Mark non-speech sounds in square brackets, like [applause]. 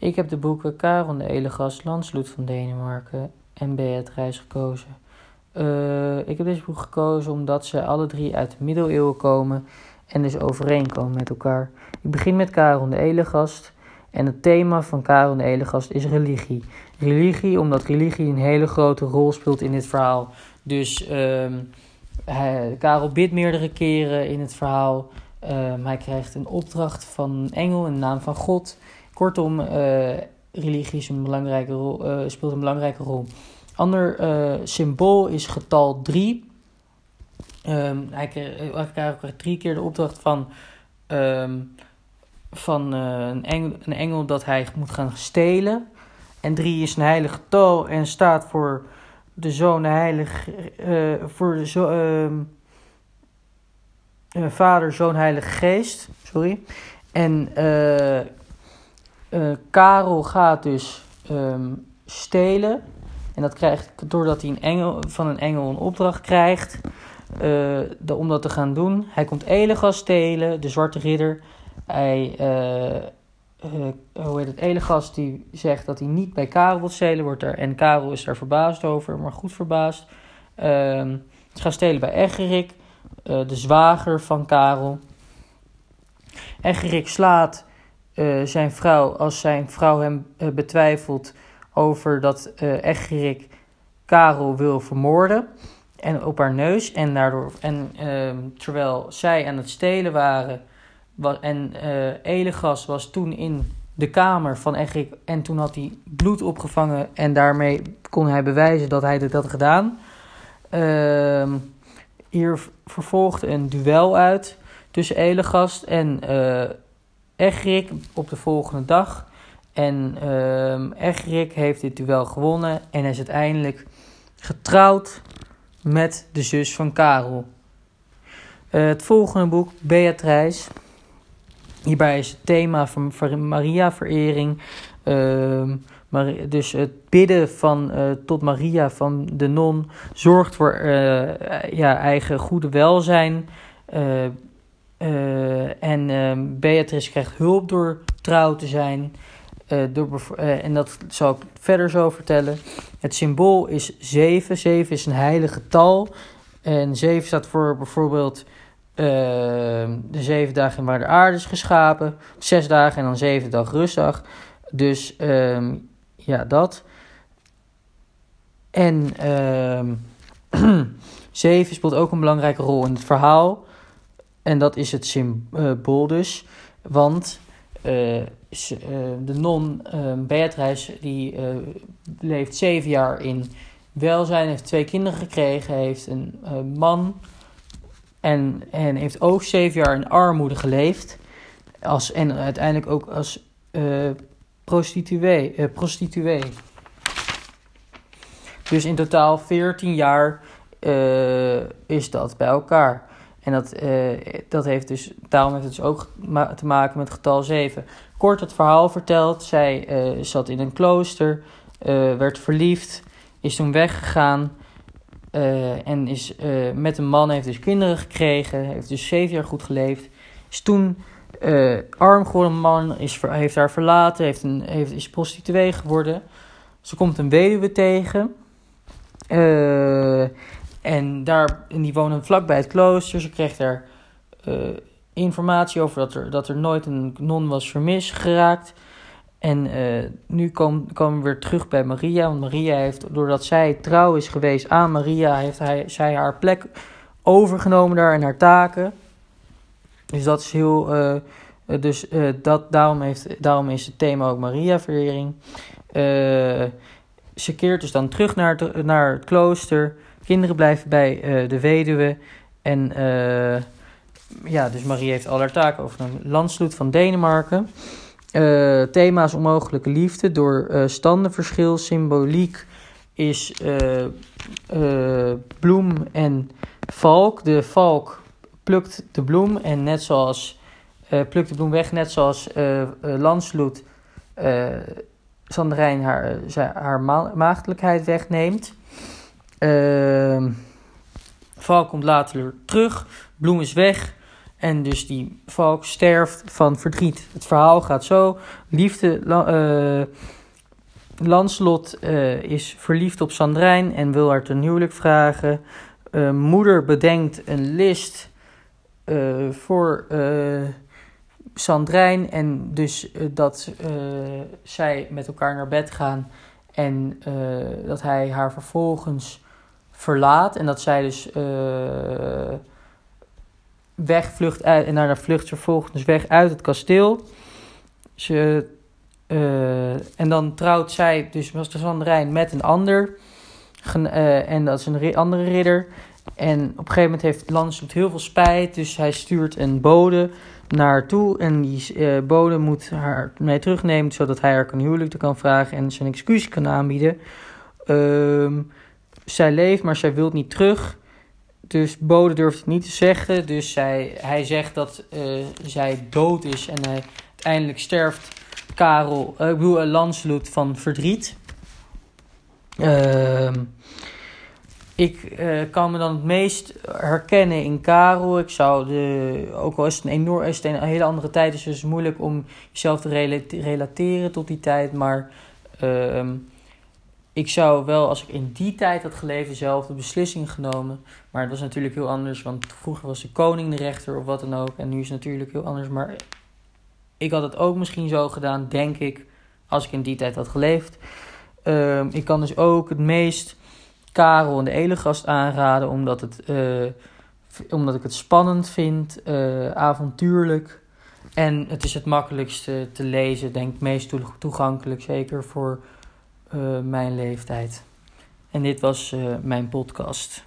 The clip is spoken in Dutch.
Ik heb de boeken Karel de Elegast, Landsloot van Denemarken en Beatrice gekozen. Uh, ik heb deze boek gekozen omdat ze alle drie uit de middeleeuwen komen en dus overeenkomen met elkaar. Ik begin met Karel de Elegast en het thema van Karel de Elegast is religie. Religie omdat religie een hele grote rol speelt in dit verhaal. Dus hij, Karel bidt meerdere keren in het verhaal. Uh, hij krijgt een opdracht van een engel in de naam van God. Kortom, uh, religie is een belangrijke rol, uh, speelt een belangrijke rol. Ander symbool is getal 3. Um, hij krijgt drie keer de opdracht van, um, van een, engel, een engel dat hij moet gaan stelen. En 3 is een heilig getal en staat voor de Zoon, uh, voor de zo, uh, Vader, Zoon, Heilige Geest. Sorry. En Karel gaat dus um, stelen. En dat krijgt doordat hij een engel, van een engel een opdracht krijgt de, om dat te gaan doen. Hij komt Elegas stelen, de zwarte ridder. Hij uh, hoe heet het, Elegas die zegt dat hij niet bij Karel wil stelen, wordt er, en Karel is daar verbaasd over, maar goed verbaasd. Uh, ze gaan stelen bij Egerik, de zwager van Karel. Egerik slaat uh, zijn vrouw als zijn vrouw hem betwijfelt over dat Egerik Karel wil vermoorden. En op haar neus. En, daardoor, en ehm, terwijl zij aan het stelen waren en uh, Elegas was toen in de kamer van Egrik. En toen had hij bloed opgevangen. En daarmee kon hij bewijzen dat hij dit had gedaan. Uh, hier vervolgde een duel uit tussen Elegast en uh, Egrik op de volgende dag. En uh, Egrik heeft dit duel gewonnen en is uiteindelijk getrouwd met de zus van Karel. Uh, het volgende boek, Beatrice. Hierbij is het thema van Maria-verering. Uh, dus het bidden van, uh, tot Maria van de non zorgt voor uh, ja, eigen goede welzijn. Uh, en ehm, Beatrice krijgt hulp door trouw te zijn. door, en dat zal ik verder zo vertellen. Het symbool is 7. 7 is een heilige getal. En 7 staat voor bijvoorbeeld Ehm, de zeven dagen waar de aarde is geschapen. Zes dagen en dan zeven dag rustdag. Dus uh, ja, dat. En uh, [clears throat] zeven speelt ook een belangrijke rol in het verhaal. En dat is het symbool dus. Want uh, de non ehm, Beatrice die leeft zeven jaar in welzijn, heeft twee kinderen gekregen, heeft een man en, en heeft ook zeven jaar in armoede geleefd. Als, en uiteindelijk ook als prostituee, prostituee. Dus in totaal 14 jaar uh, is dat bij elkaar. En dat, dat heeft dus, daarom heeft het dus ook te maken met getal 7. Kort het verhaal verteld. Zij zat in een klooster, werd verliefd, is toen weggegaan. En is met een man, heeft dus kinderen gekregen, heeft dus zeven jaar goed geleefd. Is toen arm geworden, man, is, heeft haar verlaten, heeft een, heeft, is prostituee geworden. Ze komt een weduwe tegen. En, daar, en die wonen vlakbij het klooster. Ze kreeg daar informatie over dat er, dat er nooit een non was vermist geraakt. En uh, nu komen kom we weer terug bij Maria. Want Maria heeft, doordat zij trouw is geweest aan Maria, heeft hij, zij haar plek overgenomen daar en haar taken. Dus dat is heel. Uh, dus dat, daarom, heeft, daarom is het thema ook Maria-verering. ze keert dus dan terug naar naar het klooster. Kinderen blijven bij de weduwe. En ja, dus Maria heeft al haar taken over een landsloot van Denemarken. Uh, thema's onmogelijke liefde door standenverschil. Symboliek is bloem en valk. De valk plukt de bloem en net zoals plukt de bloem weg, net zoals Lansloot Sanderijn haar, haar ma maagdelijkheid wegneemt. Ehm, valk komt later terug, bloem is weg. En dus die valk sterft van verdriet. Het verhaal gaat zo. Liefde, uh, Lanslot uh, is verliefd op Sandrijn en wil haar ten huwelijk vragen. Uh, moeder bedenkt een list voor Sandrijn. En dus dat zij met elkaar naar bed gaan. En dat hij haar vervolgens verlaat. En dat zij dus wegvlucht uit. En daarna vlucht ze vervolgens weg uit het kasteel. Ze, uh, en dan trouwt zij, dus was de Sanderijn, met een ander. Uh, en dat is een andere ridder. En op een gegeven moment heeft Lancelot heel veel spijt. Dus hij stuurt een bode naar haar toe. En die uh, bode moet haar mee terugnemen. Zodat hij haar kan huwelijk kan vragen. En zijn excuus kan aanbieden. Uh, zij leeft, maar zij wil niet terug. Dus Bode durft het niet te zeggen. Dus zij, hij zegt dat uh, zij dood is. En hij, uiteindelijk sterft Karel, uh, ik bedoel, Lancelot van verdriet. Uh, ik kan me dan het meest herkennen in Karel. Ik zou de, ook al is het een enorm, is het een hele andere tijd, is het dus moeilijk om jezelf te relateren tot die tijd. Maar ehm, ik zou wel, als ik in die tijd had geleefd, zelf de beslissing genomen. Maar het was natuurlijk heel anders, want vroeger was de koning de rechter of wat dan ook. En nu is het natuurlijk heel anders. Maar ik had het ook misschien zo gedaan, denk ik, als ik in die tijd had geleefd. Uh, ik kan dus ook het meest Karel en de Elegast aanraden, omdat, het, uh, omdat ik het spannend vind, uh, avontuurlijk. En het is het makkelijkste te lezen, denk ik, meest toegankelijk, zeker voor mijn leeftijd. En dit was uh, mijn podcast.